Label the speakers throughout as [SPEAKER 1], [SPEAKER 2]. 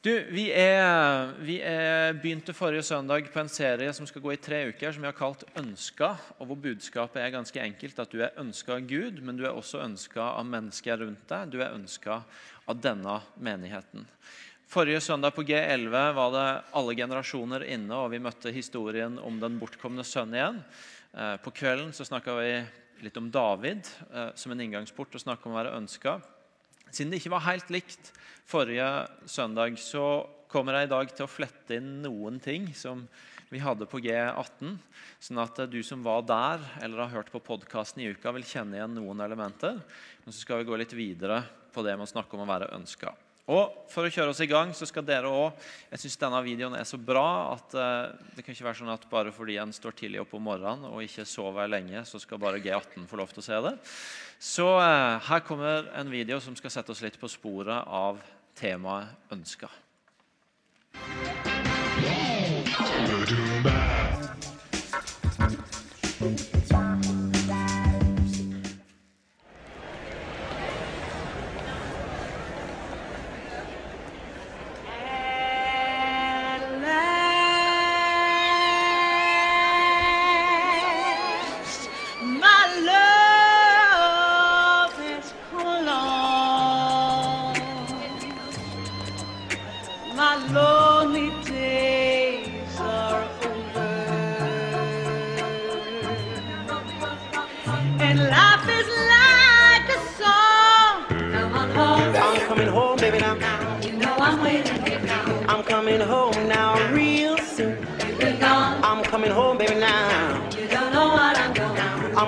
[SPEAKER 1] Du, vi, er, vi er begynte forrige søndag på en serie som skal gå i tre uker, som vi har kalt 'Ønska'. og hvor Budskapet er ganske enkelt at du er ønska av Gud, men du er også ønska av mennesker rundt deg. Du er ønska av denne menigheten. Forrige søndag på G11 var det alle generasjoner inne, og vi møtte historien om den bortkomne sønnen igjen. Eh, på kvelden så snakka vi litt om David eh, som en inngangsport og snakka om å være ønska. Siden det ikke var helt likt forrige søndag, så kommer jeg i dag til å flette inn noen ting som vi hadde på G18, sånn at du som var der eller har hørt på podkasten i uka, vil kjenne igjen noen elementer. Men så skal vi gå litt videre på det med å snakke om å være ønska. Og For å kjøre oss i gang så skal dere også, Jeg syns denne videoen er så bra at uh, det kan ikke være sånn at bare fordi en står tidlig opp om morgenen og ikke sover lenge, så skal bare G18 få lov til å se det. Så uh, her kommer en video som skal sette oss litt på sporet av temaet 'ønska'.
[SPEAKER 2] My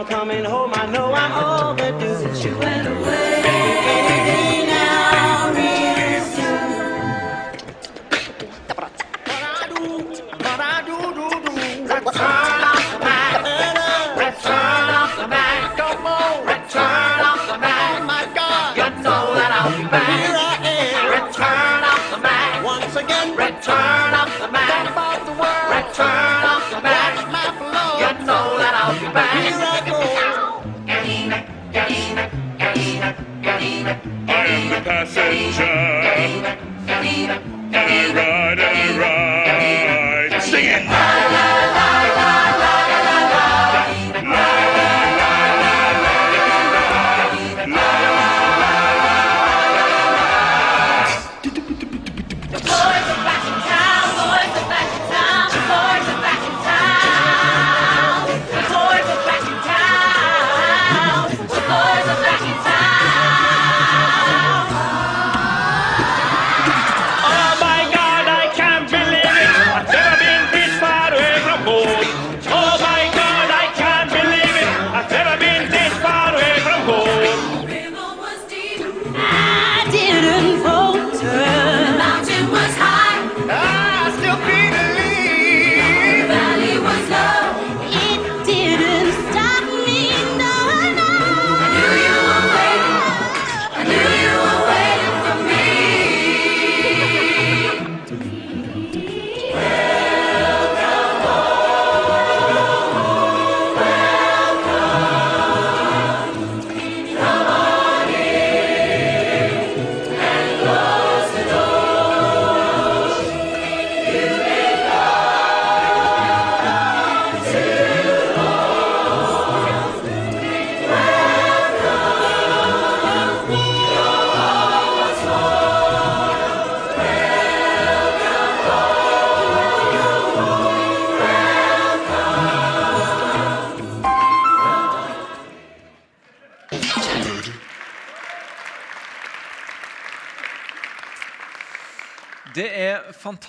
[SPEAKER 3] Coming home, I know I'm overdue.
[SPEAKER 2] Since you went away.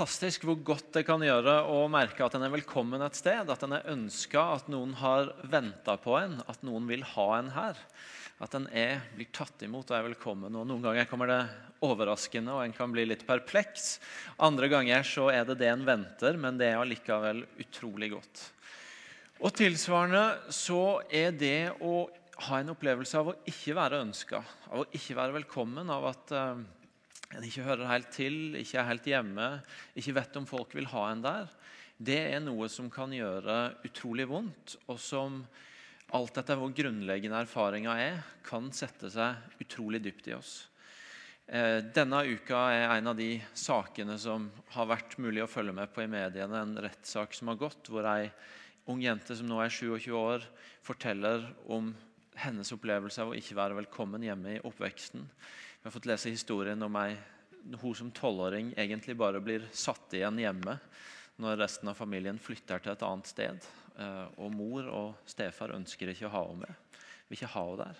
[SPEAKER 1] Fantastisk hvor godt det kan gjøre å merke at en er velkommen et sted. At en er ønska, at noen har venta på en, at noen vil ha en her. At en er, blir tatt imot og er velkommen. Og Noen ganger kommer det overraskende, og en kan bli litt perpleks. Andre ganger så er det det en venter, men det er allikevel utrolig godt. Og tilsvarende så er det å ha en opplevelse av å ikke være ønska, av å ikke være velkommen, av at eh, en ikke hører helt til, ikke er helt hjemme, ikke vet om folk vil ha en der, det er noe som kan gjøre utrolig vondt, og som alt etter hvor grunnleggende erfaringa er, kan sette seg utrolig dypt i oss. Eh, Denne uka er en av de sakene som har vært mulig å følge med på i mediene. En rettssak som har gått, hvor ei ung jente som nå er 27 år, forteller om hennes opplevelse av å ikke være velkommen hjemme i oppveksten. Vi har fått lese historien om ei, hun som tolvåring egentlig bare blir satt igjen hjemme når resten av familien flytter til et annet sted. Eh, Og mor og stefar ønsker ikke å ha henne med. Vil ikke ha henne der.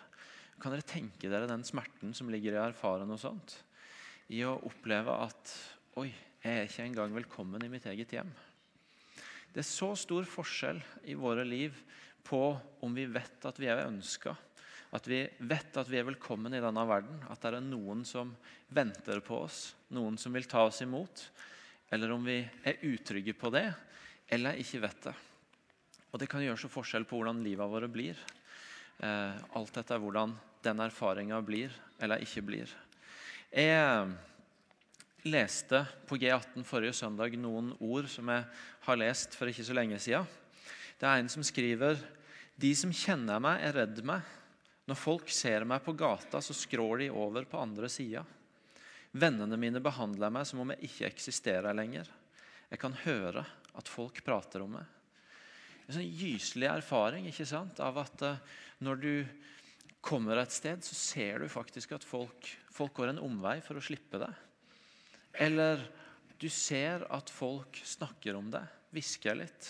[SPEAKER 1] Kan dere tenke dere den smerten som ligger i å erfare noe sånt? I å oppleve at Oi, jeg er ikke engang velkommen i mitt eget hjem. Det er så stor forskjell i våre liv på om vi vet at vi er ønska, at vi vet at vi er velkommen i denne verden, at det er noen som venter på oss, noen som vil ta oss imot, eller om vi er utrygge på det, eller ikke vet det. Og Det kan gjøre så forskjell på hvordan livet våre blir. Eh, alt etter hvordan den erfaringa blir eller ikke blir. Jeg leste på G18 forrige søndag noen ord som jeg har lest for ikke så lenge siden. Det er en som skriver De som kjenner meg, er redd meg. Når folk ser meg på gata, så skrår de over på andre sida. Vennene mine behandler meg som om jeg ikke eksisterer lenger. Jeg kan høre at folk prater om meg. En sånn gyselig erfaring ikke sant? av at eh, når du kommer et sted, så ser du faktisk at folk, folk går en omvei for å slippe deg. Eller du ser at folk snakker om deg, hvisker litt.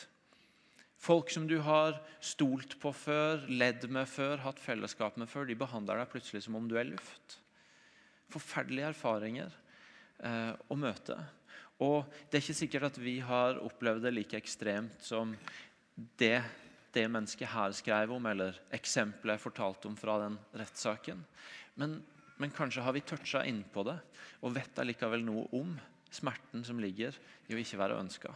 [SPEAKER 1] Folk som du har stolt på før, ledd med før, hatt fellesskap med før, de behandler deg plutselig som om du er luft. Forferdelige erfaringer eh, å møte. Og det er ikke sikkert at vi har opplevd det like ekstremt som det det mennesket her skrev om, eller eksempelet jeg fortalte om fra den rettssaken. Men, men kanskje har vi toucha innpå det og vet allikevel noe om smerten som ligger i å ikke være ønska.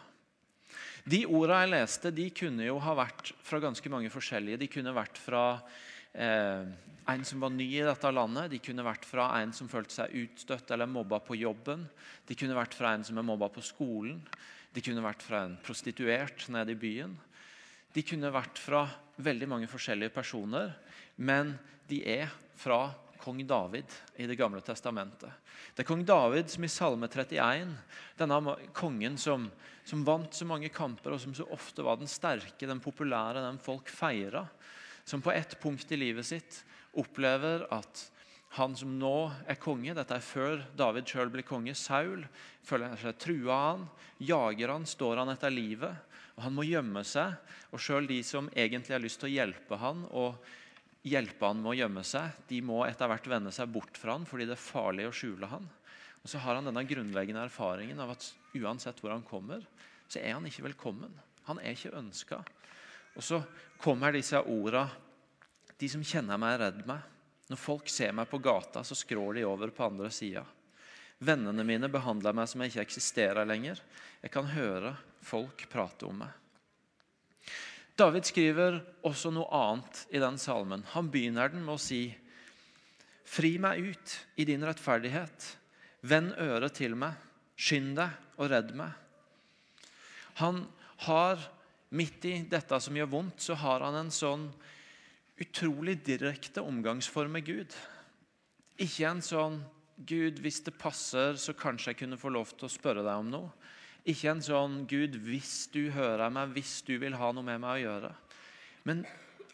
[SPEAKER 1] De orda jeg leste, de kunne jo ha vært fra ganske mange forskjellige. De kunne vært fra eh, en som var ny i dette landet, de kunne vært fra en som følte seg utstøtt eller mobba på jobben. De kunne vært fra en som er mobba på skolen. De kunne vært fra en prostituert nede i byen. De kunne vært fra veldig mange forskjellige personer, men de er fra kong David i Det gamle testamentet. Det er kong David som i Salme 31, denne kongen som, som vant så mange kamper, og som så ofte var den sterke, den populære, den folk feira, som på ett punkt i livet sitt opplever at han som nå er konge, dette er før David sjøl blir konge, Saul, føler seg trua av han, jager han, står han etter livet. og Han må gjemme seg. og Sjøl de som egentlig har lyst til å hjelpe han og hjelpe han med å gjemme seg, de må etter hvert vende seg bort fra han fordi det er farlig å skjule han. Og Så har han denne grunnleggende erfaringen av at uansett hvor han kommer, så er han ikke velkommen. Han er ikke ønska. Og så kommer disse orda De som kjenner meg, er redd meg. Når folk ser meg på gata, så skrår de over på andre sida. Vennene mine behandler meg som jeg ikke eksisterer lenger. Jeg kan høre folk prate om meg. David skriver også noe annet i den salmen. Han begynner den med å si Fri meg ut i din rettferdighet. Vend øret til meg. Skynd deg og redd meg. Han har, midt i dette som gjør vondt, så har han en sånn utrolig direkte omgangsform med Gud. Ikke en sånn Gud, hvis det passer, så kanskje jeg kunne få lov til å spørre deg om noe. Ikke en sånn Gud, hvis du hører meg, hvis du vil ha noe med meg å gjøre. Men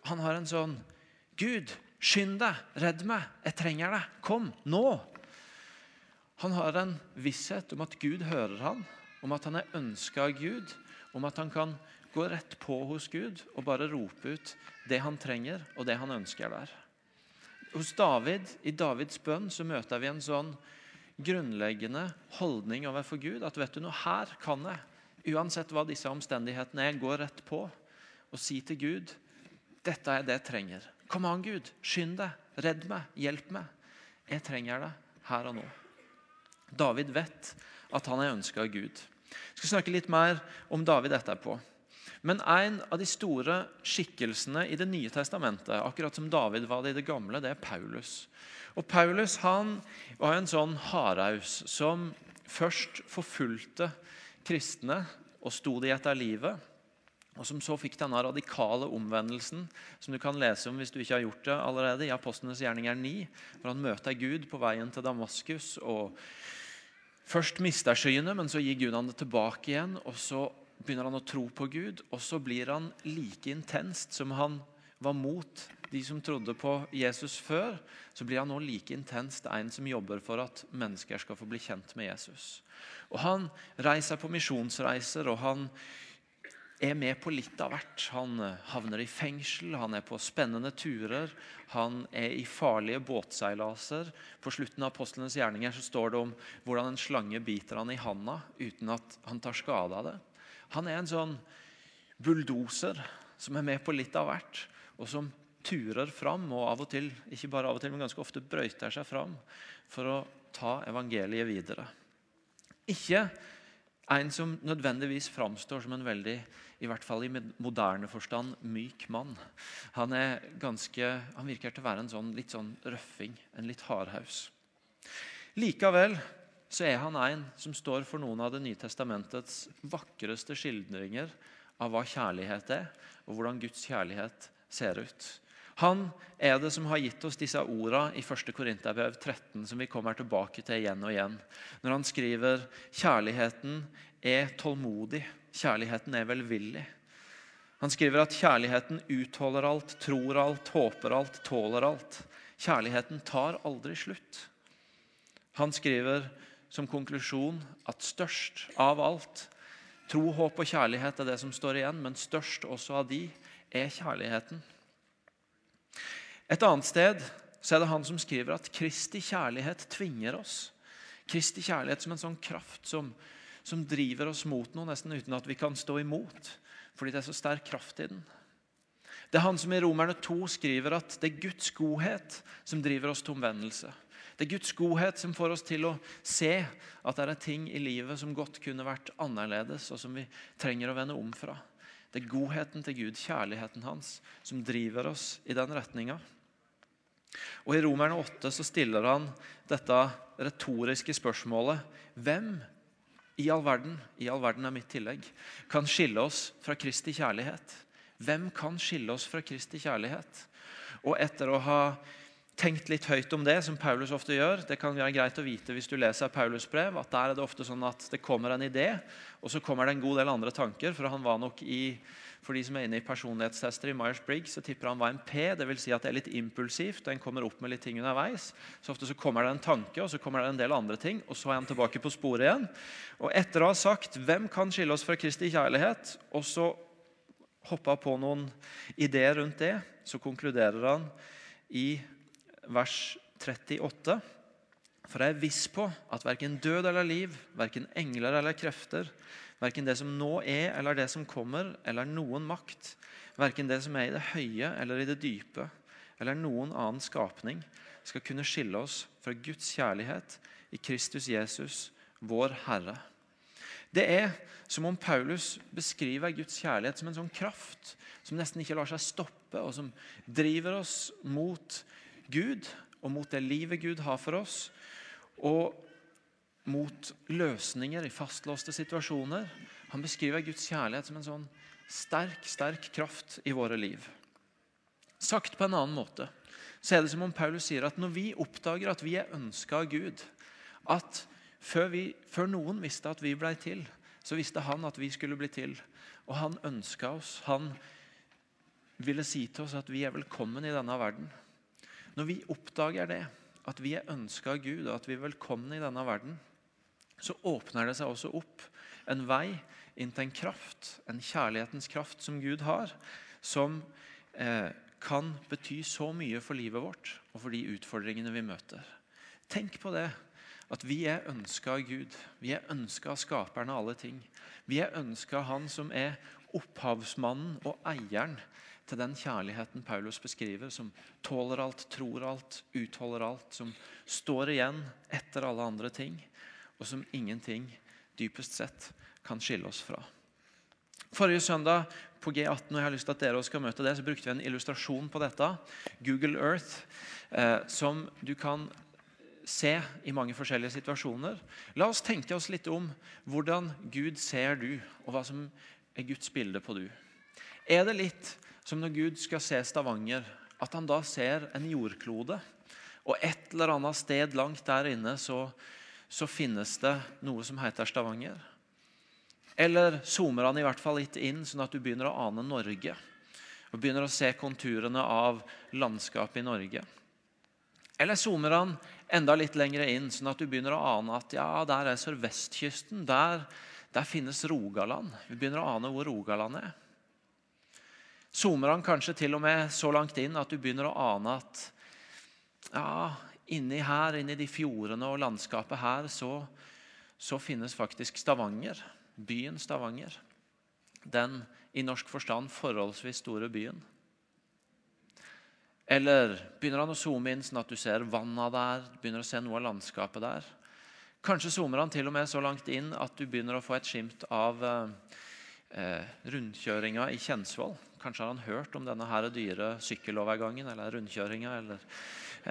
[SPEAKER 1] han har en sånn Gud, skynd deg, redd meg, jeg trenger deg, kom, nå. Han har en visshet om at Gud hører han, om at han er ønska av Gud, om at han kan gå rett på hos Gud og bare rope ut det han trenger, og det han ønsker der. Hos David, I Davids bønn så møter vi en sånn grunnleggende holdning overfor Gud. At vet du noe, her kan jeg, uansett hva disse omstendighetene er, gå rett på og si til Gud dette er det jeg trenger. Kom an, Gud. Skynd deg. Redd meg. Hjelp meg. Jeg trenger deg her og nå. David vet at han er ønska av Gud. Jeg skal snakke litt mer om David etterpå. Men en av de store skikkelsene i Det nye testamentet, akkurat som David var det i det gamle, det er Paulus. Og Paulus han var en sånn hardhaus som først forfulgte kristne og sto de etter livet. Og som så fikk denne radikale omvendelsen som du kan lese om hvis du ikke har gjort det allerede, i Apostlenes gjerninger 9, hvor han møter Gud på veien til Damaskus. og Først mister skyene, men så gir Gud han det tilbake igjen. og Så begynner han å tro på Gud, og så blir han like intenst som han var mot de som trodde på Jesus før. Så blir han nå like intenst en som jobber for at mennesker skal få bli kjent med Jesus. Og Han reiser på misjonsreiser, og han er med på litt av hvert. Han eh, havner i fengsel, han er på spennende turer, han er i farlige båtseilaser. På slutten av apostlenes gjerninger så står det om hvordan en slange biter han i handa uten at han tar skade av det. Han er en sånn bulldoser som er med på litt av hvert, og som turer fram, og av og til, ikke bare av og til, men ganske ofte brøyter seg fram for å ta evangeliet videre. Ikke en som nødvendigvis framstår som en veldig i hvert fall i moderne forstand myk mann. Han, ganske, han virker til å være en sånn, litt sånn røffing, en litt hardhaus. Likevel så er han en som står for noen av Det nye testamentets vakreste skildringer av hva kjærlighet er, og hvordan Guds kjærlighet ser ut. Han er det som har gitt oss disse ordene i 1. Korinterbrev 13, som vi kommer tilbake til igjen og igjen. Når han skriver kjærligheten er tålmodig, kjærligheten er velvillig. Han skriver at kjærligheten utholder alt, tror alt, håper alt, tåler alt. Kjærligheten tar aldri slutt. Han skriver som konklusjon at størst av alt Tro, håp og kjærlighet er det som står igjen, men størst også av de er kjærligheten. Et annet sted så er det han som skriver at Kristi kjærlighet tvinger oss. Kristi kjærlighet som en sånn kraft som, som driver oss mot noe, nesten uten at vi kan stå imot. Fordi det er så sterk kraft i den. Det er han som i Romerne 2 skriver at det er Guds godhet som driver oss til omvendelse. Det er Guds godhet som får oss til å se at det er ting i livet som godt kunne vært annerledes, og som vi trenger å vende om fra. Det er godheten til Gud, kjærligheten hans, som driver oss i den retninga. Og I Romerne 8 så stiller han dette retoriske spørsmålet Hvem i all verden i all verden er mitt tillegg, kan skille oss fra Kristi kjærlighet? Hvem kan skille oss fra Kristi kjærlighet? Og etter å ha tenkt litt høyt om det, som Paulus ofte gjør. Det kan være greit å vite hvis du leser Paulus' brev, at der er det ofte sånn at det kommer en idé, og så kommer det en god del andre tanker. For han var nok i for de som er inne i personlighetstester i Myers-Briggs, så tipper han var en P. Det vil si at det er litt impulsivt. Den kommer opp med litt ting underveis. Så ofte så kommer det en tanke, og så kommer det en del andre ting, og så er han tilbake på sporet igjen. Og etter å ha sagt 'Hvem kan skille oss fra Kristi kjærlighet?' og så hoppa på noen ideer rundt det, så konkluderer han i vers 38. For jeg er viss på at verken død eller liv, verken engler eller krefter, verken det som nå er eller det som kommer, eller noen makt, verken det som er i det høye eller i det dype, eller noen annen skapning, skal kunne skille oss fra Guds kjærlighet i Kristus Jesus, vår Herre. Det er som om Paulus beskriver Guds kjærlighet som en sånn kraft som nesten ikke lar seg stoppe, og som driver oss mot Gud og mot det livet Gud har for oss, og mot løsninger i fastlåste situasjoner. Han beskriver Guds kjærlighet som en sånn sterk, sterk kraft i våre liv. Sagt på en annen måte så er det som om Paulus sier at når vi oppdager at vi er ønska av Gud at før, vi, før noen visste at vi blei til, så visste han at vi skulle bli til. Og han ønska oss. Han ville si til oss at vi er velkommen i denne verden. Når vi oppdager det, at vi er ønska av Gud, og at vi er velkomne i denne verden, så åpner det seg også opp en vei inn til en kraft, en kjærlighetens kraft som Gud har, som eh, kan bety så mye for livet vårt og for de utfordringene vi møter. Tenk på det, at vi er ønska av Gud. Vi er ønska av skaperen av alle ting. Vi er ønska av Han som er opphavsmannen og eieren til den kjærligheten Paulus beskriver, som tåler alt, tror alt, utholder alt, som står igjen etter alle andre ting, og som ingenting dypest sett kan skille oss fra. Forrige søndag på G18 og jeg har lyst til at dere også skal møte det, så brukte vi en illustrasjon på dette. Google Earth, eh, som du kan se i mange forskjellige situasjoner. La oss tenke oss litt om hvordan Gud ser du, og hva som er Guds bilde på du. Er det litt som når Gud skal se Stavanger, at han da ser en jordklode? Og et eller annet sted langt der inne så, så finnes det noe som heter Stavanger. Eller zoomer han i hvert fall litt inn, sånn at du begynner å ane Norge? Og begynner å se konturene av landskapet i Norge? Eller zoomer han enda litt lenger inn, sånn at du begynner å ane at ja, der er sørvestkysten. Der, der finnes Rogaland. Vi begynner å ane hvor Rogaland er. Zoomer han kanskje til og med så langt inn at du begynner å ane at ja, inni her, inni de fjordene og landskapet her, så, så finnes faktisk Stavanger. Byen Stavanger. Den i norsk forstand forholdsvis store byen. Eller begynner han å zoome inn sånn at du ser vanna der, begynner å se noe av landskapet der. Kanskje zoomer han til og med så langt inn at du begynner å få et skimt av eh, rundkjøringa i Kjensvoll. Kanskje har han hørt om denne her dyre sykkelovergangen eller rundkjøringa eller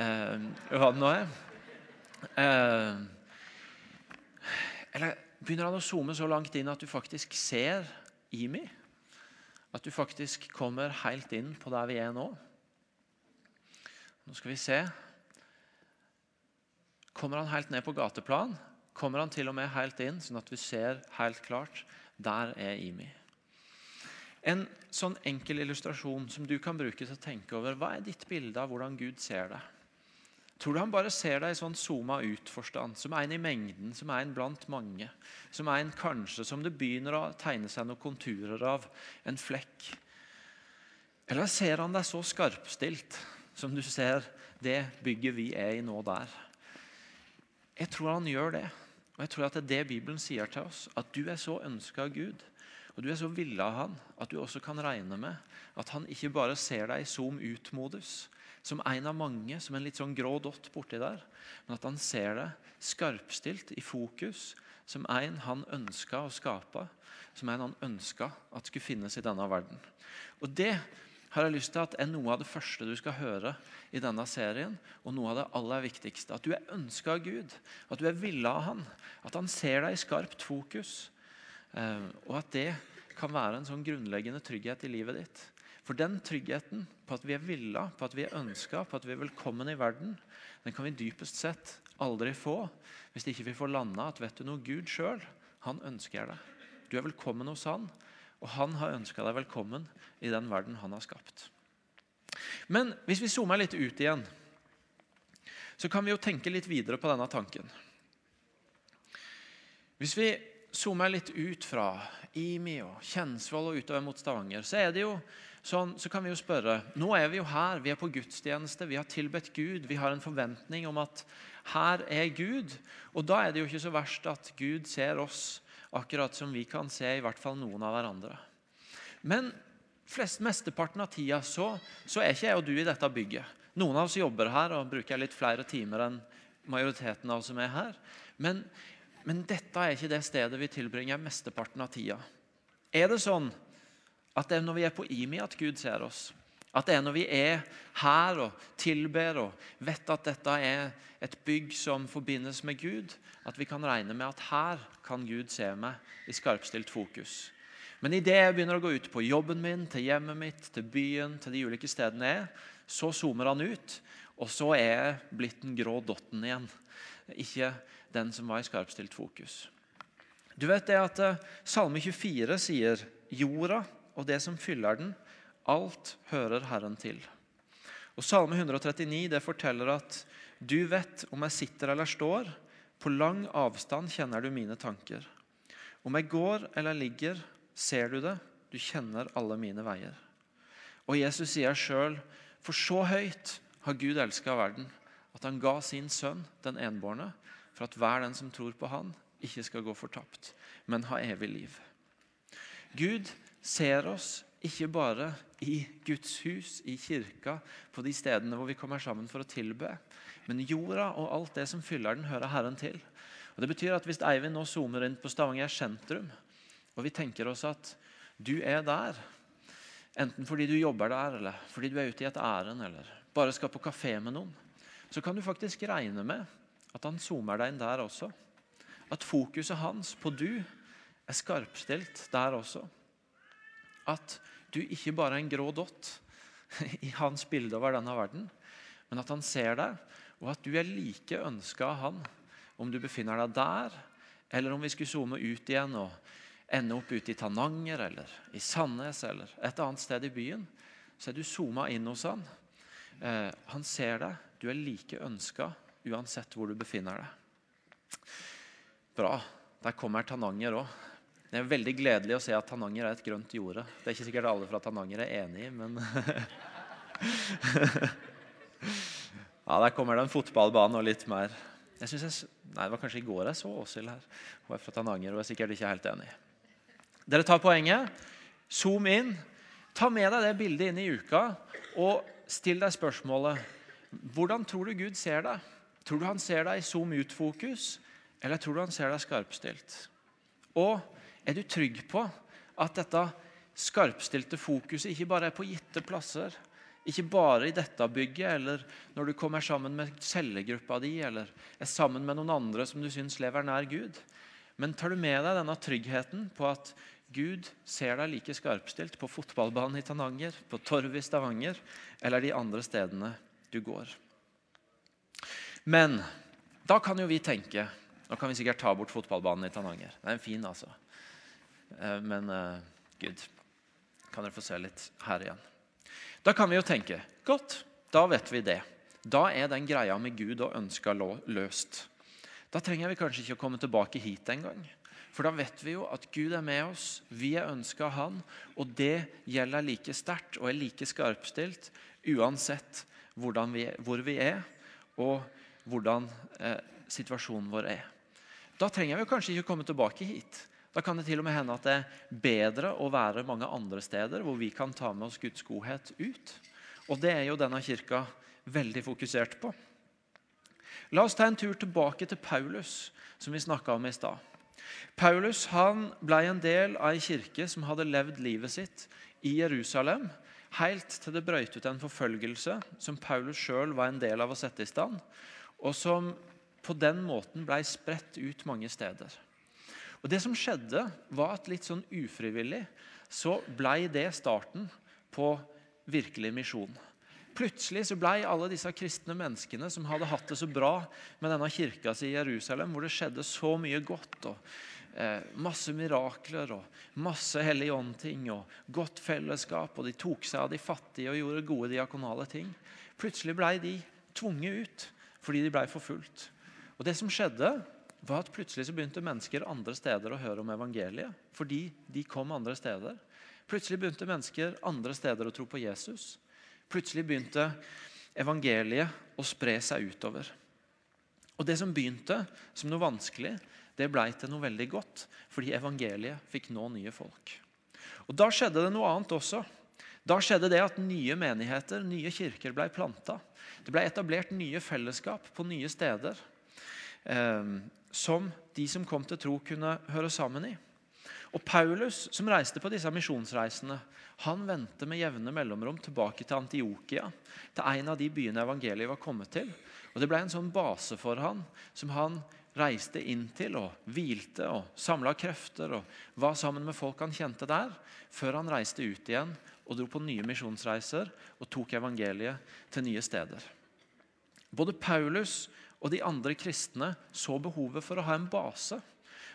[SPEAKER 1] eh, hva det nå er. Eh, eller begynner han å zoome så langt inn at du faktisk ser Imi? At du faktisk kommer helt inn på der vi er nå? Nå skal vi se. Kommer han helt ned på gateplan? Kommer han til og med helt inn, sånn at vi ser helt klart der er Imi? En sånn enkel illustrasjon som du kan bruke til å tenke over hva er ditt bilde av hvordan Gud ser deg? Tror du han bare ser deg i sånn zooma ut-forstand, som en i mengden, som en blant mange? Som en kanskje som det begynner å tegne seg noen konturer av, en flekk? Eller ser han deg så skarpstilt som du ser det bygget vi er i nå der? Jeg tror han gjør det. Og jeg tror at det er det Bibelen sier til oss. At du er så ønska av Gud, og du er så villa av han, at du også kan regne med at han ikke bare ser deg i zoom ut-modus, som en av mange, som en litt sånn grå dott borti der, men at han ser deg skarpstilt, i fokus, som en han ønska å skape, som en han ønska at skulle finnes i denne verden. Og Det har jeg lyst til at er noe av det første du skal høre i denne serien, og noe av det aller viktigste. At du er ønska av Gud, at du er villa av Han, at Han ser deg i skarpt fokus, og at det kan være en sånn grunnleggende trygghet i livet ditt. For den tryggheten på at vi er villa, på at vi er ønska, på at vi er velkommen i verden, den kan vi dypest sett aldri få hvis ikke vi får landa at vet du noe, Gud sjøl han ønsker deg. Du er velkommen hos han, og han har ønska deg velkommen i den verden han har skapt. Men hvis vi zoomer litt ut igjen, så kan vi jo tenke litt videre på denne tanken. Hvis vi zoomer litt ut fra Imi og Kjensvoll og utover mot Stavanger, så er det jo sånn, så kan vi jo spørre Nå er vi jo her, vi er på gudstjeneste, vi har tilbedt Gud. Vi har en forventning om at her er Gud. Og da er det jo ikke så verst at Gud ser oss akkurat som vi kan se i hvert fall noen av hverandre. Men flest, mesteparten av tida så, så er ikke jeg og du i dette bygget. Noen av oss jobber her og bruker litt flere timer enn majoriteten av oss som er her. Men, men dette er ikke det stedet vi tilbringer mesteparten av tida. Er det sånn at det er når vi er på IMI at Gud ser oss. At det er når vi er her og tilber og vet at dette er et bygg som forbindes med Gud, at vi kan regne med at her kan Gud se meg i skarpstilt fokus. Men idet jeg begynner å gå ut på jobben min, til hjemmet mitt, til byen, til de ulike stedene jeg er, så zoomer han ut, og så er jeg blitt den grå dotten igjen. Ikke den som var i skarpstilt fokus. Du vet det at eh, Salme 24 sier jorda og det som fyller den, alt hører Herren til. Og Salme 139 det forteller at du vet om jeg sitter eller står, på lang avstand kjenner du mine tanker. Om jeg går eller ligger, ser du det, du kjenner alle mine veier. Og Jesus sier sjøl, for så høyt har Gud elska verden, at han ga sin sønn, den enbårne, for at hver den som tror på han, ikke skal gå fortapt, men ha evig liv. Gud ser oss ikke bare i Guds hus, i kirka, på de stedene hvor vi kommer sammen for å tilbe. Men jorda og alt det som fyller den, hører Herren til. Og det betyr at Hvis Eivind nå zoomer inn på Stavanger sentrum, og vi tenker oss at du er der, enten fordi du jobber der, eller fordi du er ute i et ærend, eller bare skal på kafé med noen, så kan du faktisk regne med at han zoomer deg inn der også. At fokuset hans på du er skarpstilt der også. At du ikke bare er en grå dott i hans bilde over denne verden, men at han ser deg, og at du er like ønska av han om du befinner deg der, eller om vi skulle zoome ut igjen og ende opp ute i Tananger eller i Sandnes eller et annet sted i byen, så er du zooma inn hos han. Eh, han ser deg. Du er like ønska uansett hvor du befinner deg. Bra. Der kommer Tananger òg. Det er veldig gledelig å se at Tananger er et grønt jorde. Det er ikke sikkert alle fra Tananger er enig i, men Ja, Der kommer det en fotballbane og litt mer. Jeg synes jeg, nei, Det var kanskje i går jeg så Åshild her. Hun er fra Tananger og er sikkert ikke helt enig. Dere tar poenget. Zoom inn. Ta med deg det bildet inn i uka og still deg spørsmålet hvordan tror du Gud ser deg? Tror du han ser deg i zoom ut-fokus, eller tror du han ser deg skarpstilt? Og er du trygg på at dette skarpstilte fokuset ikke bare er på gitte plasser, ikke bare i dette bygget, eller når du kommer sammen med cellegruppa di, eller er sammen med noen andre som du syns lever nær Gud. Men tar du med deg denne tryggheten på at Gud ser deg like skarpstilt på fotballbanen i Tananger, på torvet i Stavanger eller de andre stedene du går? Men da kan jo vi tenke Nå kan vi sikkert ta bort fotballbanen i Tananger. Den er fin, altså. Eh, Men uh, Gud, kan dere få se litt her igjen. Da kan vi jo tenke godt, da vet vi det. Da er den greia med Gud og ønska løst. Da trenger vi kanskje ikke å komme tilbake hit engang. For da vet vi jo at Gud er med oss, vi er ønska av Han, og det gjelder like sterkt og er like skarpstilt uansett vi, hvor vi er, og hvordan eh, situasjonen vår er. Da trenger vi kanskje ikke komme tilbake hit. Da kan det til og med hende at det er bedre å være mange andre steder hvor vi kan ta med oss Guds godhet ut. Og det er jo denne kirka veldig fokusert på. La oss ta en tur tilbake til Paulus, som vi snakka om i stad. Paulus han ble en del av ei kirke som hadde levd livet sitt i Jerusalem helt til det brøt ut en forfølgelse som Paulus sjøl var en del av å sette i stand, og som på den måten ble spredt ut mange steder. Og Det som skjedde, var at litt sånn ufrivillig så ble det starten på virkelig misjon. Plutselig så ble alle disse kristne menneskene som hadde hatt det så bra med denne kirka si i Jerusalem, hvor det skjedde så mye godt og eh, masse mirakler og masse hellig ånd-ting og godt fellesskap, og de tok seg av de fattige og gjorde gode diakonale ting. Plutselig ble de tvunget ut fordi de ble forfulgt. Og det som skjedde, var at plutselig så begynte mennesker andre steder å høre om evangeliet. Fordi de kom andre steder. Plutselig begynte mennesker andre steder å tro på Jesus. Plutselig begynte evangeliet å spre seg utover. Og Det som begynte som noe vanskelig, det ble til noe veldig godt. Fordi evangeliet fikk nå nye folk. Og Da skjedde det noe annet også. Da skjedde det at nye menigheter, nye kirker ble planta. Det ble etablert nye fellesskap på nye steder eh, som de som kom til tro, kunne høre sammen i. Og Paulus, som reiste på disse misjonsreisene, han vendte med jevne mellomrom tilbake til Antiokia, til en av de byene evangeliet var kommet til. Og Det ble en sånn base for han, som han reiste inn til og hvilte og samla krefter og var sammen med folk han kjente der, før han reiste ut igjen og dro på nye misjonsreiser og tok evangeliet til nye steder. Både Paulus og de andre kristne så behovet for å ha en base,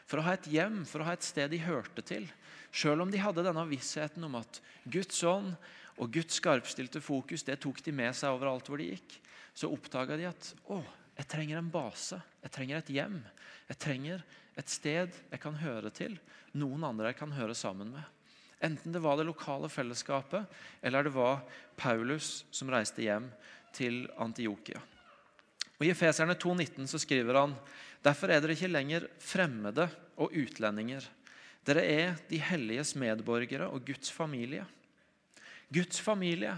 [SPEAKER 1] for å ha et hjem, for å ha et sted de hørte til. Selv om de hadde denne vissheten om at Guds ånd og Guds skarpstilte fokus det tok de med seg overalt hvor de gikk, så oppdaga de at å, jeg trenger en base, jeg trenger et hjem. Jeg trenger et sted jeg kan høre til, noen andre jeg kan høre sammen med. Enten det var det lokale fellesskapet, eller det var Paulus som reiste hjem til Antiokia. I Efeserne 2,19 så skriver han derfor er dere ikke lenger fremmede og utlendinger. Dere er de helliges medborgere og Guds familie. Guds familie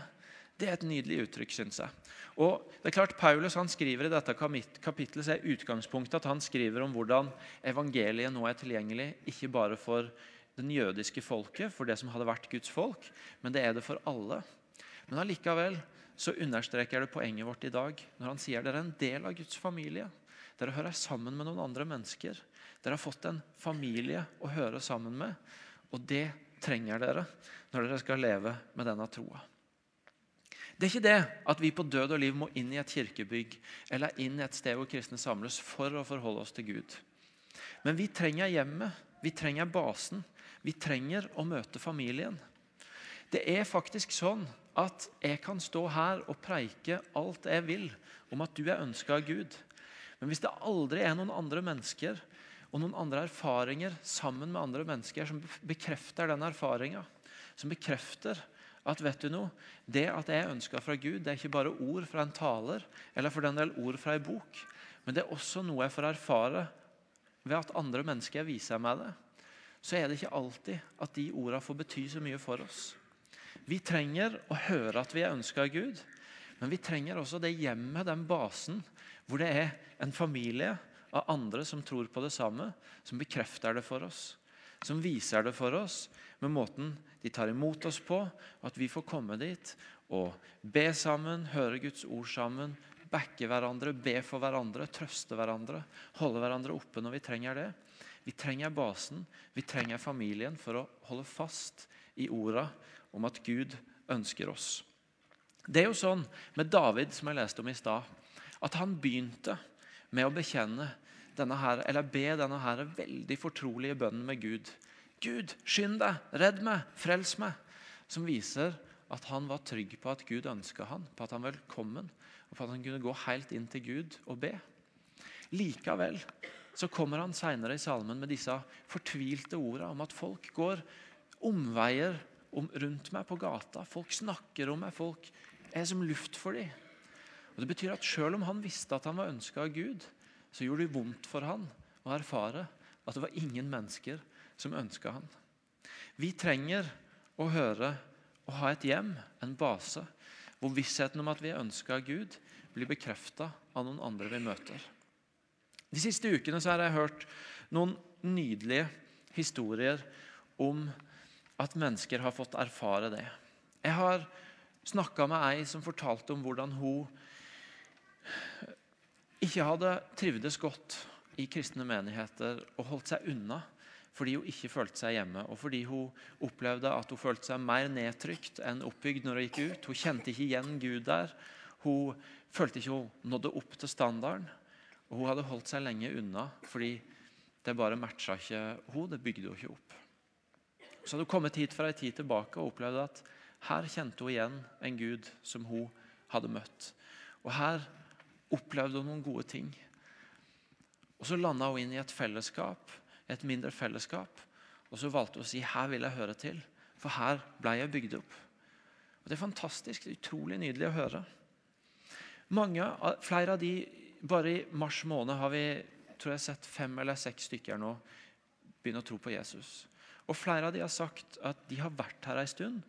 [SPEAKER 1] det er et nydelig uttrykk, syns jeg. Og det er klart Paulus han skriver i dette kapittelet så er utgangspunktet at han skriver om hvordan evangeliet nå er tilgjengelig ikke bare for den jødiske folket, for det som hadde vært Guds folk, men det er det for alle. Men allikevel så understreker det poenget vårt i dag når han sier dere er en del av Guds familie. Dere hører sammen med noen andre mennesker. Dere har fått en familie å høre sammen med. Og det trenger dere når dere skal leve med denne troa. Det er ikke det at vi på død og liv må inn i et kirkebygg eller inn i et sted hvor kristne samles for å forholde oss til Gud. Men vi trenger hjemmet, vi trenger basen, vi trenger å møte familien. Det er faktisk sånn at jeg kan stå her og preike alt jeg vil om at du er ønska av Gud. Men hvis det aldri er noen andre mennesker og noen andre erfaringer sammen med andre mennesker som bekrefter den erfaringa, som bekrefter at vet du noe, det at jeg er ønska fra Gud, det er ikke bare ord fra en taler eller for den del ord fra ei bok, men det er også noe jeg får erfare ved at andre mennesker viser meg det. Så er det ikke alltid at de ordene får bety så mye for oss. Vi trenger å høre at vi er ønska av Gud, men vi trenger også det hjemmet, den basen, hvor det er en familie av andre som tror på det samme, som bekrefter det for oss. Som viser det for oss med måten de tar imot oss på, at vi får komme dit og be sammen, høre Guds ord sammen, backe hverandre, be for hverandre, trøste hverandre, holde hverandre oppe når vi trenger det. Vi trenger basen, vi trenger familien for å holde fast i orda om at Gud ønsker oss. Det er jo sånn med David, som jeg leste om i stad, at han begynte med å bekjenne denne her, eller be denne her veldig fortrolige bønnen med Gud. Gud, skynd deg, redd meg, frels meg. Som viser at han var trygg på at Gud ønska han, på at han var velkommen, og på at han kunne gå helt inn til Gud og be. Likevel så kommer han senere i salmen med disse fortvilte orda om at folk går omveier om, rundt meg på gata. Folk snakker om meg. Folk er som luft for dem. Og det betyr at Selv om han visste at han var ønska av Gud, så gjorde det vondt for han å erfare at det var ingen mennesker som ønska han. Vi trenger å høre og ha et hjem, en base, hvor vissheten om at vi er ønska av Gud, blir bekrefta av noen andre vi møter. De siste ukene har jeg hørt noen nydelige historier om at mennesker har fått erfare det. Jeg har snakka med ei som fortalte om hvordan hun ikke hadde trivdes godt i kristne menigheter og holdt seg unna fordi hun ikke følte seg hjemme, og fordi hun opplevde at hun følte seg mer nedtrykt enn oppbygd når hun gikk ut. Hun kjente ikke igjen Gud der. Hun følte ikke hun nådde opp til standarden. Og hun hadde holdt seg lenge unna fordi det bare matcha ikke hun, det bygde hun ikke opp. Så hadde hun kommet hit fra en tid tilbake og opplevde at her kjente hun igjen en Gud som hun hadde møtt. Og her opplevde hun noen gode ting. Og Så landa hun inn i et fellesskap, et mindre fellesskap. Og så valgte hun å si 'her vil jeg høre til', for her ble jeg bygd opp. Og Det er fantastisk, det er utrolig nydelig å høre. Mange, flere av de, Bare i mars måned har vi tror jeg, sett fem eller seks stykker nå begynne å tro på Jesus. Og Flere av de har sagt at de har vært her en stund.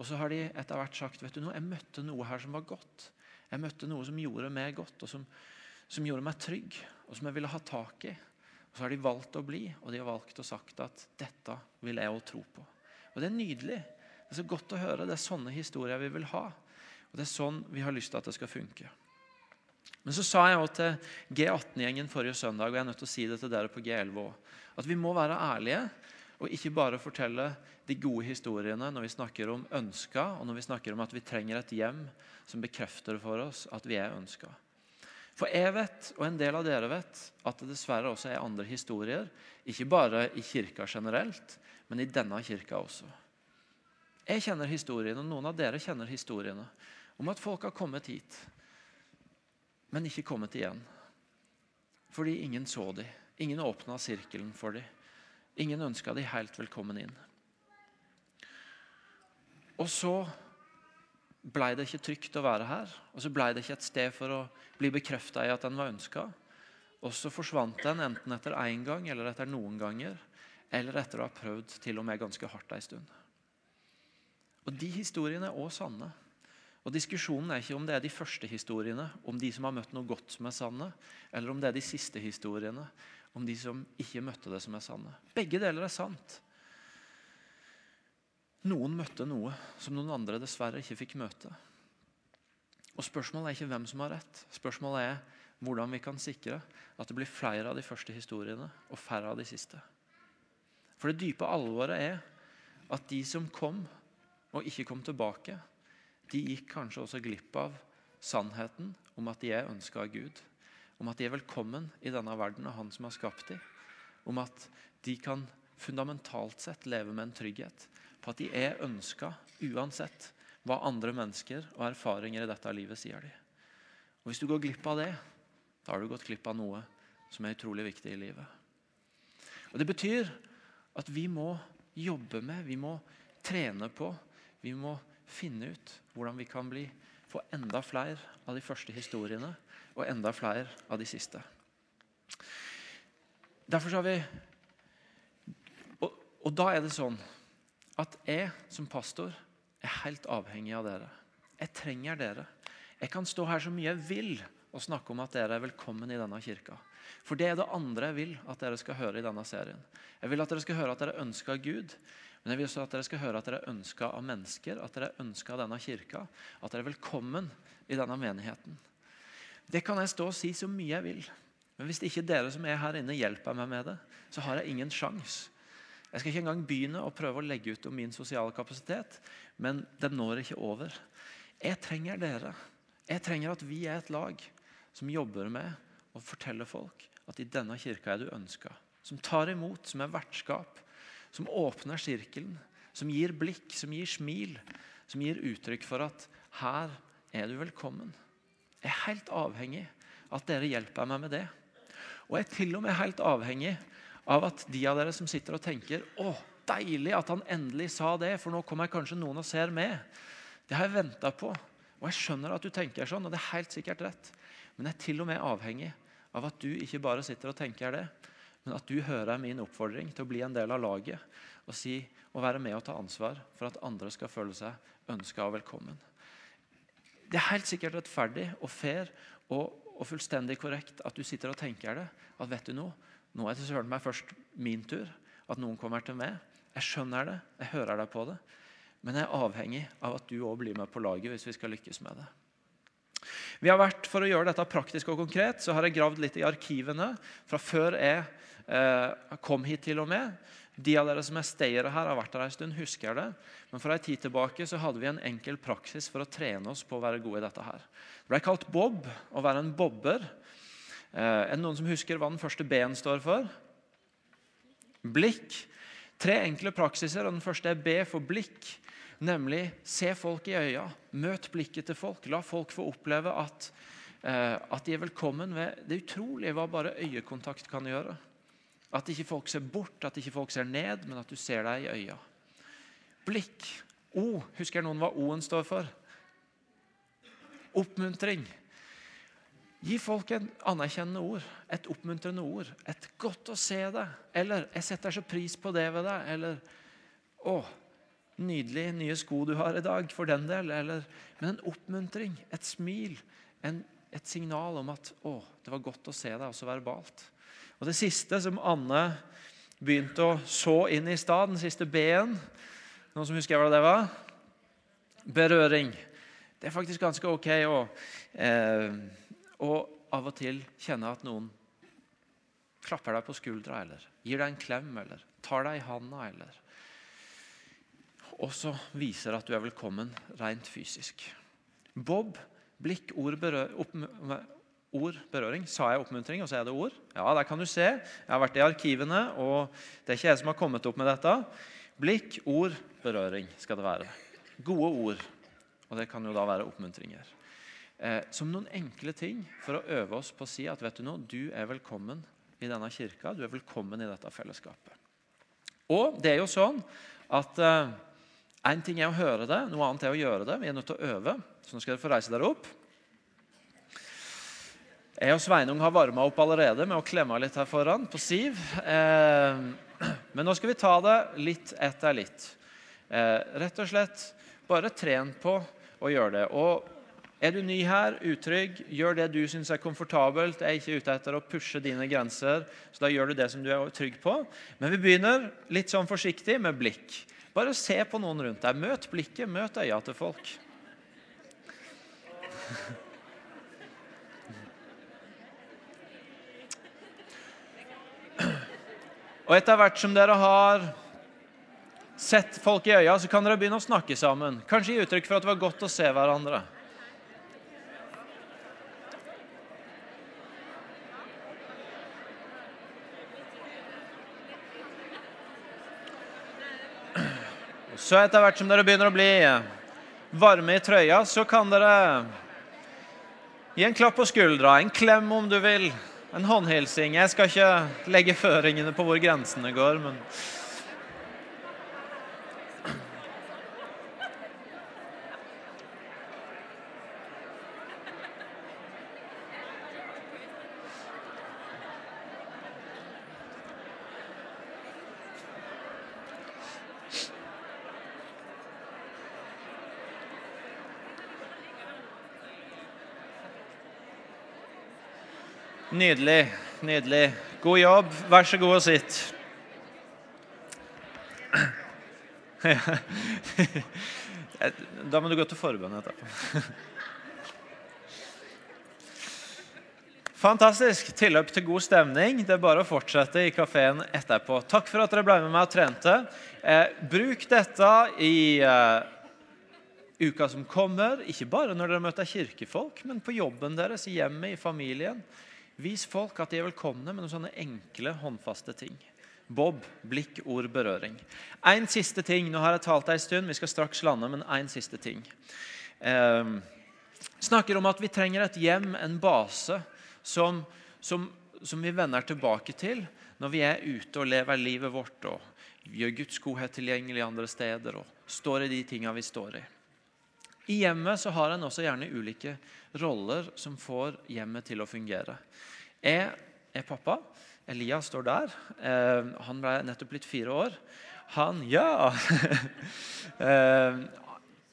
[SPEAKER 1] Og så har de etter hvert sagt vet du noe, jeg møtte noe her som var godt. Jeg møtte noe som gjorde meg godt, og som, som gjorde meg trygg, og som jeg ville ha tak i. Og Så har de valgt å bli, og de har valgt å sagt at dette vil jeg òg tro på. Og Det er nydelig. Det er så godt å høre. Det er sånne historier vi vil ha. Og Det er sånn vi har lyst til at det skal funke. Men så sa jeg også til G18-gjengen forrige søndag, og jeg er nødt til å si det til dere på G11 òg, at vi må være ærlige og ikke bare fortelle de gode historiene når vi snakker om ønska, og når vi snakker om at vi trenger et hjem som bekrefter for oss at vi er ønska. For jeg vet, og en del av dere vet, at det dessverre også er andre historier. Ikke bare i kirka generelt, men i denne kirka også. Jeg kjenner historiene, og noen av dere kjenner historiene om at folk har kommet hit, men ikke kommet igjen. Fordi ingen så dem. Ingen åpna sirkelen for dem. Ingen ønska de helt velkommen inn. Og så blei det ikke trygt å være her. Og så blei det ikke et sted for å bli bekrefta i at den var ønska. Og så forsvant den enten etter én gang eller etter noen ganger. Eller etter å ha prøvd til og med ganske hardt ei stund. Og De historiene er òg sanne. Og Diskusjonen er ikke om det er de første historiene, om de som har møtt noe godt som er sanne, eller om det er de siste historiene, om de som ikke møtte det som er sanne. Begge deler er sant. Noen møtte noe som noen andre dessverre ikke fikk møte. Og Spørsmålet er ikke hvem som har rett. Spørsmålet er hvordan vi kan sikre at det blir flere av de første historiene og færre av de siste. For det dype alvoret er at de som kom og ikke kom tilbake, de gikk kanskje også glipp av sannheten om at de er ønska av Gud. Om at de er velkommen i denne verden av Han som har skapt dem. Om at de kan fundamentalt sett leve med en trygghet på at de er ønska uansett hva andre mennesker og erfaringer i dette livet sier de. Og Hvis du går glipp av det, da har du gått glipp av noe som er utrolig viktig i livet. Og Det betyr at vi må jobbe med, vi må trene på, vi må finne ut hvordan vi kan bli, få enda flere av de første historiene og enda flere av de siste. Derfor har vi og, og da er det sånn at jeg som pastor er helt avhengig av dere. Jeg trenger dere. Jeg kan stå her så mye jeg vil og snakke om at dere er velkommen i denne kirka. For det er det andre jeg vil at dere skal høre i denne serien. Jeg vil at dere skal høre at dere ønsker Gud. Men jeg vil også at dere skal høre at dere er ønska av mennesker, at dere er ønska av denne kirka. At dere er velkommen i denne menigheten. Det kan jeg stå og si så mye jeg vil. Men hvis ikke dere som er her inne, hjelper meg med det, så har jeg ingen sjans. Jeg skal ikke engang begynne å prøve å legge ut om min sosiale kapasitet, men den når ikke over. Jeg trenger dere. Jeg trenger at vi er et lag som jobber med å fortelle folk at i denne kirka er du ønska. Som tar imot, som er vertskap, som åpner sirkelen, som gir blikk, som gir smil, som gir uttrykk for at her er du velkommen. Jeg er helt avhengig av at dere hjelper meg med det. Og jeg er til og med helt avhengig av at de av dere som sitter og tenker å, deilig at han endelig sa det, for nå kommer kanskje noen og ser med. Det har jeg venta på. Og jeg skjønner at du tenker sånn, og det er helt sikkert rett. Men jeg er til og med avhengig av at du ikke bare sitter og tenker det, men at du hører min oppfordring til å bli en del av laget og, si, og være med og ta ansvar for at andre skal føle seg ønska og velkommen. Det er helt sikkert rettferdig og fair og, og, fullstendig korrekt at du sitter og tenker det. At vet du noe, nå er det søren meg først min tur. At noen kommer til meg. Jeg skjønner det, jeg hører deg på det. Men jeg er avhengig av at du òg blir med på laget hvis vi skal lykkes med det. Vi har vært, For å gjøre dette praktisk og konkret så har jeg gravd litt i arkivene fra før jeg eh, kom hit til og med. De av dere som er stayere her, har vært her en stund, husker det. Men for en tid tilbake så hadde vi en enkel praksis for å trene oss på å være gode i dette. her. Det ble kalt bob, å være en bobber. Eh, er det noen som husker hva den første B-en står for? Blikk. Tre enkle praksiser, og den første er B for blikk. Nemlig se folk i øya, møt blikket til folk. La folk få oppleve at, eh, at de er velkommen ved det utrolige hva bare øyekontakt kan gjøre. At ikke folk ser bort, at ikke folk ser ned, men at du ser deg i øya. Blikk. O. Husker noen hva O-en står for? Oppmuntring. Gi folk en anerkjennende ord, et oppmuntrende ord. Et 'godt å se deg', eller 'jeg setter så pris på det ved deg', eller 'å, nydelig nye sko du har i dag', for den del. Eller, men en oppmuntring, et smil, en, et signal om at 'å, det var godt å se deg', også verbalt. Og Det siste som Anne begynte å så inn i stad, den siste B-en Noen som husker hva det var? Berøring. Det er faktisk ganske ok å, eh, av og til kjenne at noen klapper deg på skuldra, eller gir deg en klem, eller tar deg i handa, eller også viser at du er velkommen rent fysisk. Bob, blikk, ord, berør, opp, ord, berøring. Sa jeg oppmuntring, og så er det ord? Ja, der kan du se. Jeg har vært i arkivene, og det er ikke jeg som har kommet opp med dette. Blikk, ord, berøring skal det være. Gode ord. Og det kan jo da være oppmuntringer. Eh, som noen enkle ting for å øve oss på å si at vet du noe, du er velkommen i denne kirka. Du er velkommen i dette fellesskapet. Og det er jo sånn at eh, en ting er å høre det, noe annet er å gjøre det. Vi er nødt til å øve. Så nå skal dere få reise dere opp. Jeg og Sveinung har varma opp allerede med å klemme litt her foran på Siv. Eh, men nå skal vi ta det litt etter litt. Eh, rett og slett bare tren på å gjøre det. Og er du ny her, utrygg, gjør det du syns er komfortabelt. Jeg er ikke ute etter å pushe dine grenser, så da gjør du det som du er trygg på. Men vi begynner litt sånn forsiktig med blikk. Bare se på noen rundt deg. Møt blikket, møt øya til folk. Og etter hvert som dere har Sett folk i øya, så kan dere begynne å snakke sammen. Kanskje gi uttrykk for at det var godt å se hverandre. Så etter hvert som dere begynner å bli varme i trøya, så kan dere gi en klapp på skuldra, en klem om du vil, en håndhilsing. Jeg skal ikke legge føringene på hvor grensene går, men Nydelig. Nydelig. God jobb. Vær så god og sitt. Da må du gå til forbønn etterpå. Fantastisk. Tilløp til god stemning. Det er bare å fortsette i kafeen etterpå. Takk for at dere ble med meg og trente. Eh, bruk dette i eh, uka som kommer, ikke bare når dere møter kirkefolk, men på jobben deres, i hjemmet, i familien. Vis folk at de er velkomne med noen sånne enkle, håndfaste ting. Bob, blikk, ord, berøring. En siste ting. Nå har jeg talt ei stund, vi skal straks lande, men en siste ting. Eh, snakker om at vi trenger et hjem, en base, som, som, som vi vender tilbake til når vi er ute og lever livet vårt og gjør Guds godhet tilgjengelig andre steder og står i de tinga vi står i. I hjemmet så har en også gjerne ulike roller som får hjemmet til å fungere. Jeg er pappa. Elias står der. Eh, han ble nettopp blitt fire år. Han Ja! eh,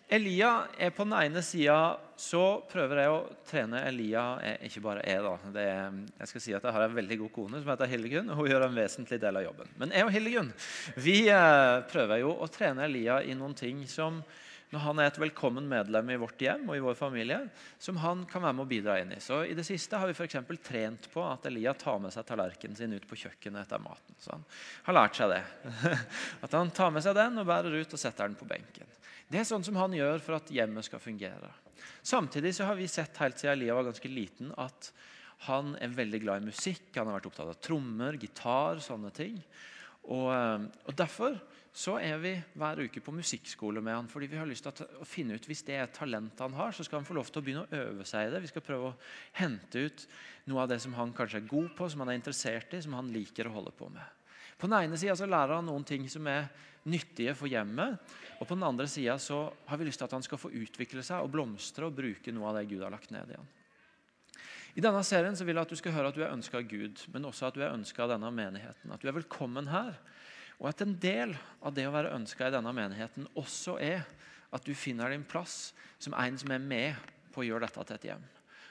[SPEAKER 1] Elia er på den ene sida så prøver jeg å trene Elia er Ikke bare jeg, da. Er, jeg skal si at jeg har en veldig god kone som heter Hildegunn. Hun gjør en vesentlig del av jobben. Men jeg og Hildegunn vi eh, prøver jo å trene Elia i noen ting som når han er et velkommen medlem i vårt hjem og i vår familie, som han kan være med å bidra inn i. Så I det siste har vi for trent på at Elia tar med seg tallerkenen sin ut på kjøkkenet etter maten. Så han har lært seg det. At han tar med seg den og bærer ut og setter den på benken. Det er sånn som han gjør for at hjemmet skal fungere. Samtidig så har vi sett helt siden Elia var ganske liten, at han er veldig glad i musikk. Han har vært opptatt av trommer, gitar, sånne ting. Og, eh, og Derfor så er vi hver uke på musikkskole med han, fordi vi har lyst til å finne ut hvis det er talent han har, så skal han få lov til å begynne å øve seg i det. Vi skal prøve å hente ut noe av det som han kanskje er god på, som han er interessert i, som han liker å holde på med. På den ene sida lærer han noen ting som er nyttige for hjemmet. Og på den andre sida har vi lyst til at han skal få utvikle seg og blomstre og bruke noe av det Gud har lagt ned i han. I denne serien så vil jeg at du skal høre at du er ønska av Gud, men også at du er ønska av denne menigheten. At du er velkommen her. Og at en del av det å være ønska i denne menigheten også er at du finner din plass som en som er med på å gjøre dette til et hjem.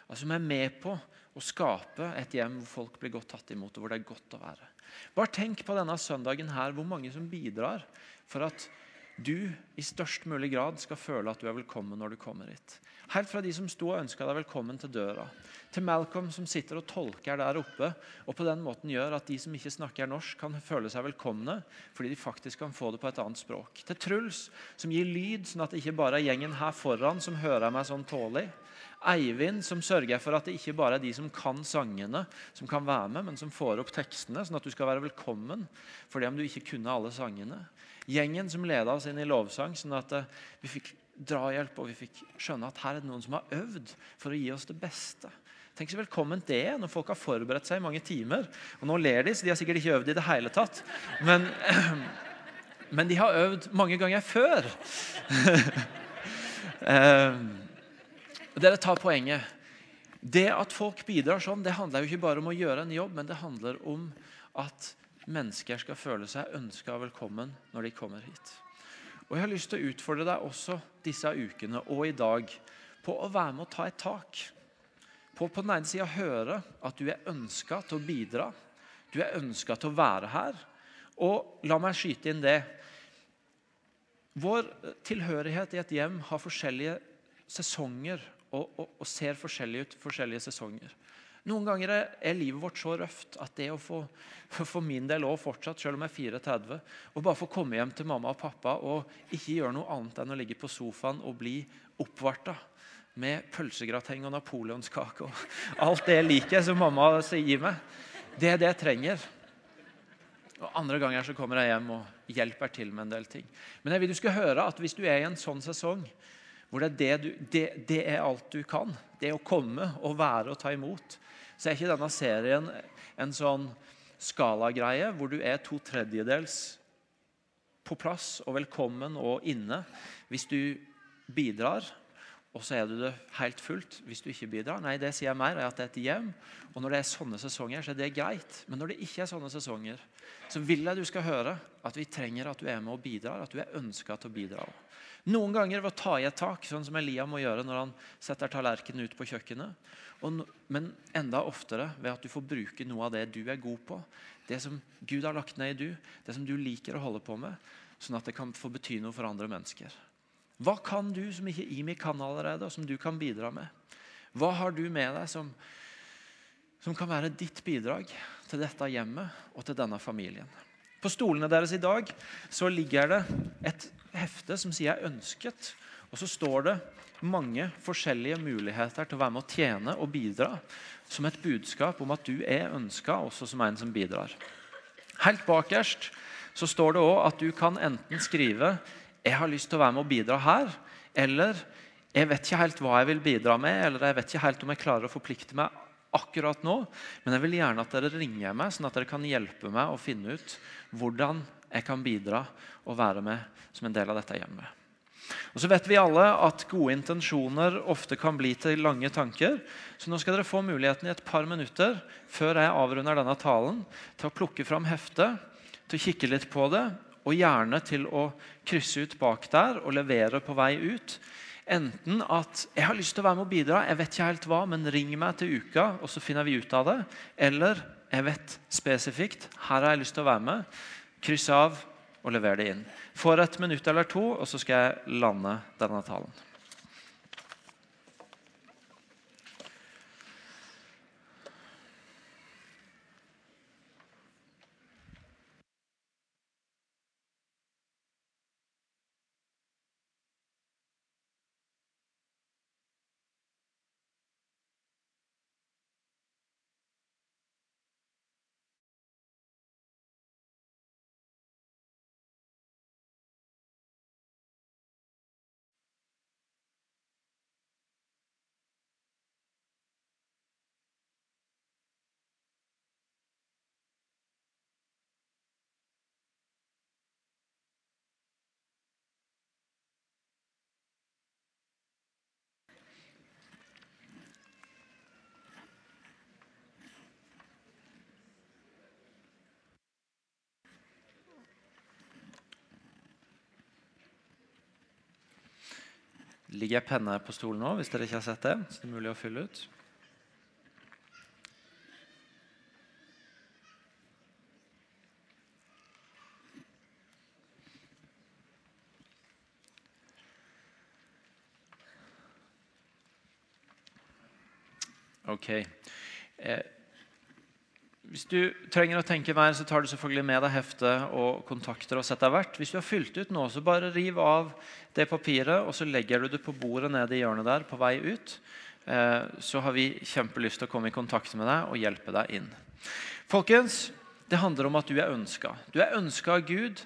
[SPEAKER 1] Altså Som er med på å skape et hjem hvor folk blir godt tatt imot, og hvor det er godt å være. Bare tenk på denne søndagen her, hvor mange som bidrar for at du i størst mulig grad skal føle at du er velkommen når du kommer hit. Helt fra de som sto og ønska deg velkommen til døra, til Malcolm som sitter og tolker der oppe, og på den måten gjør at de som ikke snakker norsk, kan føle seg velkomne fordi de faktisk kan få det på et annet språk. Til Truls som gir lyd, sånn at det ikke bare er gjengen her foran som hører meg sånn tålig. Eivind som sørger for at det ikke bare er de som kan sangene, som kan være med, men som får opp tekstene, sånn at du skal være velkommen fordi om du ikke kunne alle sangene. Gjengen som leda oss inn i lovsang, sånn at eh, vi fikk drahjelp, og vi fikk skjønne at her er det noen som har øvd for å gi oss det beste. Tenk så velkommen det er når folk har forberedt seg i mange timer. Og nå ler de, så de har sikkert ikke øvd i det hele tatt. Men, men de har øvd mange ganger før. Eh, dere tar poenget. Det at folk bidrar sånn, det handler jo ikke bare om å gjøre en jobb, men det handler om at mennesker skal føle seg ønska og velkommen når de kommer hit. Og Jeg har lyst til å utfordre deg også disse ukene og i dag på å være med å ta et tak. På på den ene sida høre at du er ønska til å bidra. Du er ønska til å være her. Og la meg skyte inn det. Vår tilhørighet i et hjem har forskjellige sesonger og, og, og ser forskjellig ut forskjellige sesonger. Noen ganger er, livet vårt så røft at det å få for min del også fortsatt, selv om jeg er 34, å bare få komme hjem til mamma og pappa og ikke gjøre noe annet enn å ligge på sofaen og bli oppvarta med pølsegrateng og napoleonskake og alt det jeg liker som mamma gir meg. Det er det jeg trenger. Og Andre ganger så kommer jeg hjem og hjelper til med en del ting. Men jeg vil du skal høre at hvis du er i en sånn sesong hvor det er, det du, det, det er alt du kan, det å komme og være og ta imot, så er ikke denne serien en sånn skalagreie hvor du er to tredjedels på plass og velkommen og inne hvis du bidrar, og så er du det helt fullt hvis du ikke bidrar. Nei, det sier jeg mer, er at det er et hjem. Og når det er sånne sesonger, så er det greit. Men når det ikke er sånne sesonger, så vil jeg du skal høre at vi trenger at du er med og bidrar, at du er ønska til å bidra. Noen ganger ved å ta i et tak, sånn som Elia må gjøre når han setter tallerkenen ut på kjøkkenet. Og, men enda oftere ved at du får bruke noe av det du er god på. Det som Gud har lagt ned i du, det som du liker å holde på med. Sånn at det kan få bety noe for andre mennesker. Hva kan du som ikke Imi kan allerede, og som du kan bidra med? Hva har du med deg som, som kan være ditt bidrag til dette hjemmet og til denne familien? På stolene deres i dag så ligger det et hefte som sier ønsket'. Og så står det mange forskjellige muligheter til å være med å tjene og bidra. Som et budskap om at du er ønska også som en som bidrar. Helt bakerst så står det òg at du kan enten skrive jeg har lyst til å være med og bidra her. Eller jeg vet ikke helt hva jeg vil bidra med, eller jeg vet ikke helt om jeg klarer å forplikte meg akkurat nå, men jeg vil gjerne at dere ringer meg, sånn at dere kan hjelpe meg å finne ut hvordan jeg kan bidra og være med som en del av dette hjemmet. Og så vet vi alle at Gode intensjoner ofte kan bli til lange tanker. Så nå skal dere få muligheten i et par minutter før jeg avrunder denne talen, til å plukke fram heftet, til å kikke litt på det og gjerne til å krysse ut bak der og levere på vei ut. Enten at 'jeg har lyst til å være med og bidra, jeg vet ikke helt hva, men ring meg til uka', og så finner vi ut av det. Eller 'jeg vet spesifikt, her har jeg lyst til å være med'. Kryss av og lever det inn. Får et minutt eller to, og så skal jeg lande denne talen. Ligger ei penne på stolen nå, hvis dere ikke har sett det. Så det er mulig å fylle ut. Ok. Eh, hvis du trenger å tenke mer, så tar du selvfølgelig med deg hefte og kontakter. og setter hvert. Hvis du har fylt ut nå, så bare riv av det papiret og så legger du det på bordet nede i hjørnet der på vei ut. Eh, så har vi kjempelyst til å komme i kontakt med deg og hjelpe deg inn. Folkens, det handler om at du er ønska. Du er ønska av Gud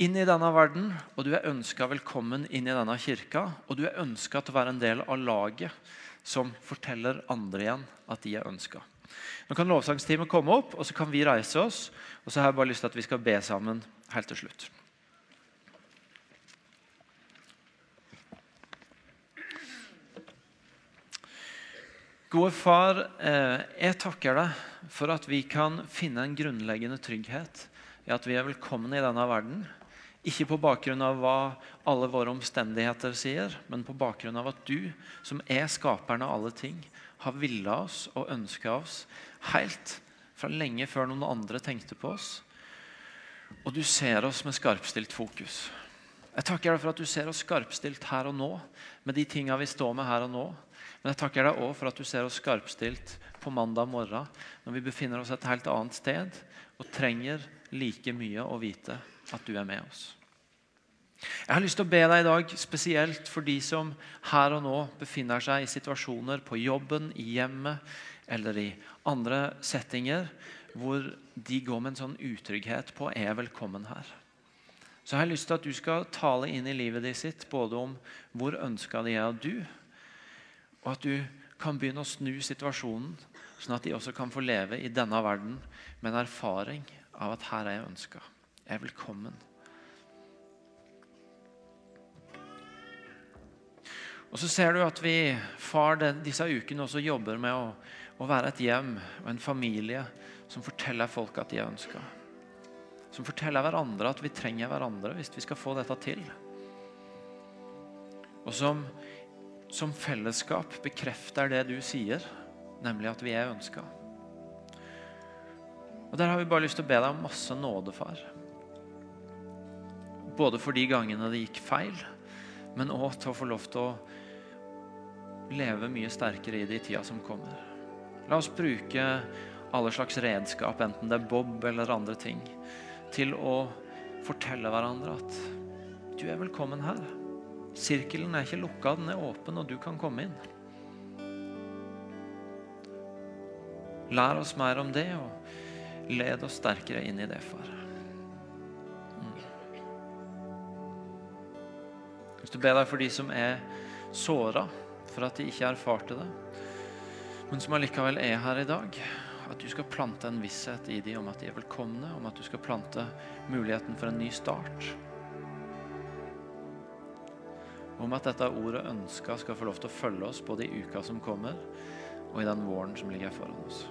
[SPEAKER 1] inn i denne verden, og du er ønska velkommen inn i denne kirka. Og du er ønska til å være en del av laget som forteller andre igjen at de er ønska. Nå kan lovsangsteamet komme opp, og så kan vi reise oss. Og så har jeg bare lyst til at vi skal be sammen helt til slutt. Gode far, eh, jeg takker deg for at vi kan finne en grunnleggende trygghet i at vi er velkomne i denne verden. Ikke på bakgrunn av hva alle våre omstendigheter sier, men på bakgrunn av at du, som er skaperen av alle ting, har villa oss og ønska oss helt fra lenge før noen andre tenkte på oss. Og du ser oss med skarpstilt fokus. Jeg takker deg for at du ser oss skarpstilt her og nå med de tinga vi står med her og nå. Men jeg takker deg òg for at du ser oss skarpstilt på mandag morgen, når vi befinner oss et helt annet sted og trenger like mye å vite at du er med oss. Jeg har lyst til å be deg i dag spesielt for de som her og nå befinner seg i situasjoner på jobben, i hjemmet eller i andre settinger hvor de går med en sånn utrygghet på er velkommen her. Så jeg har lyst til at du skal tale inn i livet ditt sitt både om hvor ønska de er av du, og at du kan begynne å snu situasjonen, sånn at de også kan få leve i denne verden med en erfaring av at her er jeg ønska. Jeg er velkommen. Og så ser du at vi far den, disse ukene også jobber med å, å, være et hjem og en familie som forteller folk at de er ønska. Som forteller hverandre at vi trenger hverandre hvis vi skal få dette til. Og som, som fellesskap bekrefter det du sier, nemlig at vi er ønska. Og Der har vi bare lyst til å be deg om masse nåde, far. Både for de gangene det gikk feil, men òg til å få lov til å leve mye sterkere i det i tida som kommer. La oss bruke alle slags redskap, enten det er bob eller andre ting, til å fortelle hverandre at du er velkommen her. Sirkelen er ikke lukka, den er åpen, og du kan komme inn. Lær oss mer om det, og led oss sterkere inn i det, far. Mm. Hvis du ber deg for de som er såra for at de ikke erfarte det, men som allikevel er her i dag. At du skal plante en visshet i dem om at de er velkomne, om at du skal plante muligheten for en ny start. Om at dette ordet ønska skal få lov til å følge oss både i uka som kommer, og i den våren som ligger foran oss.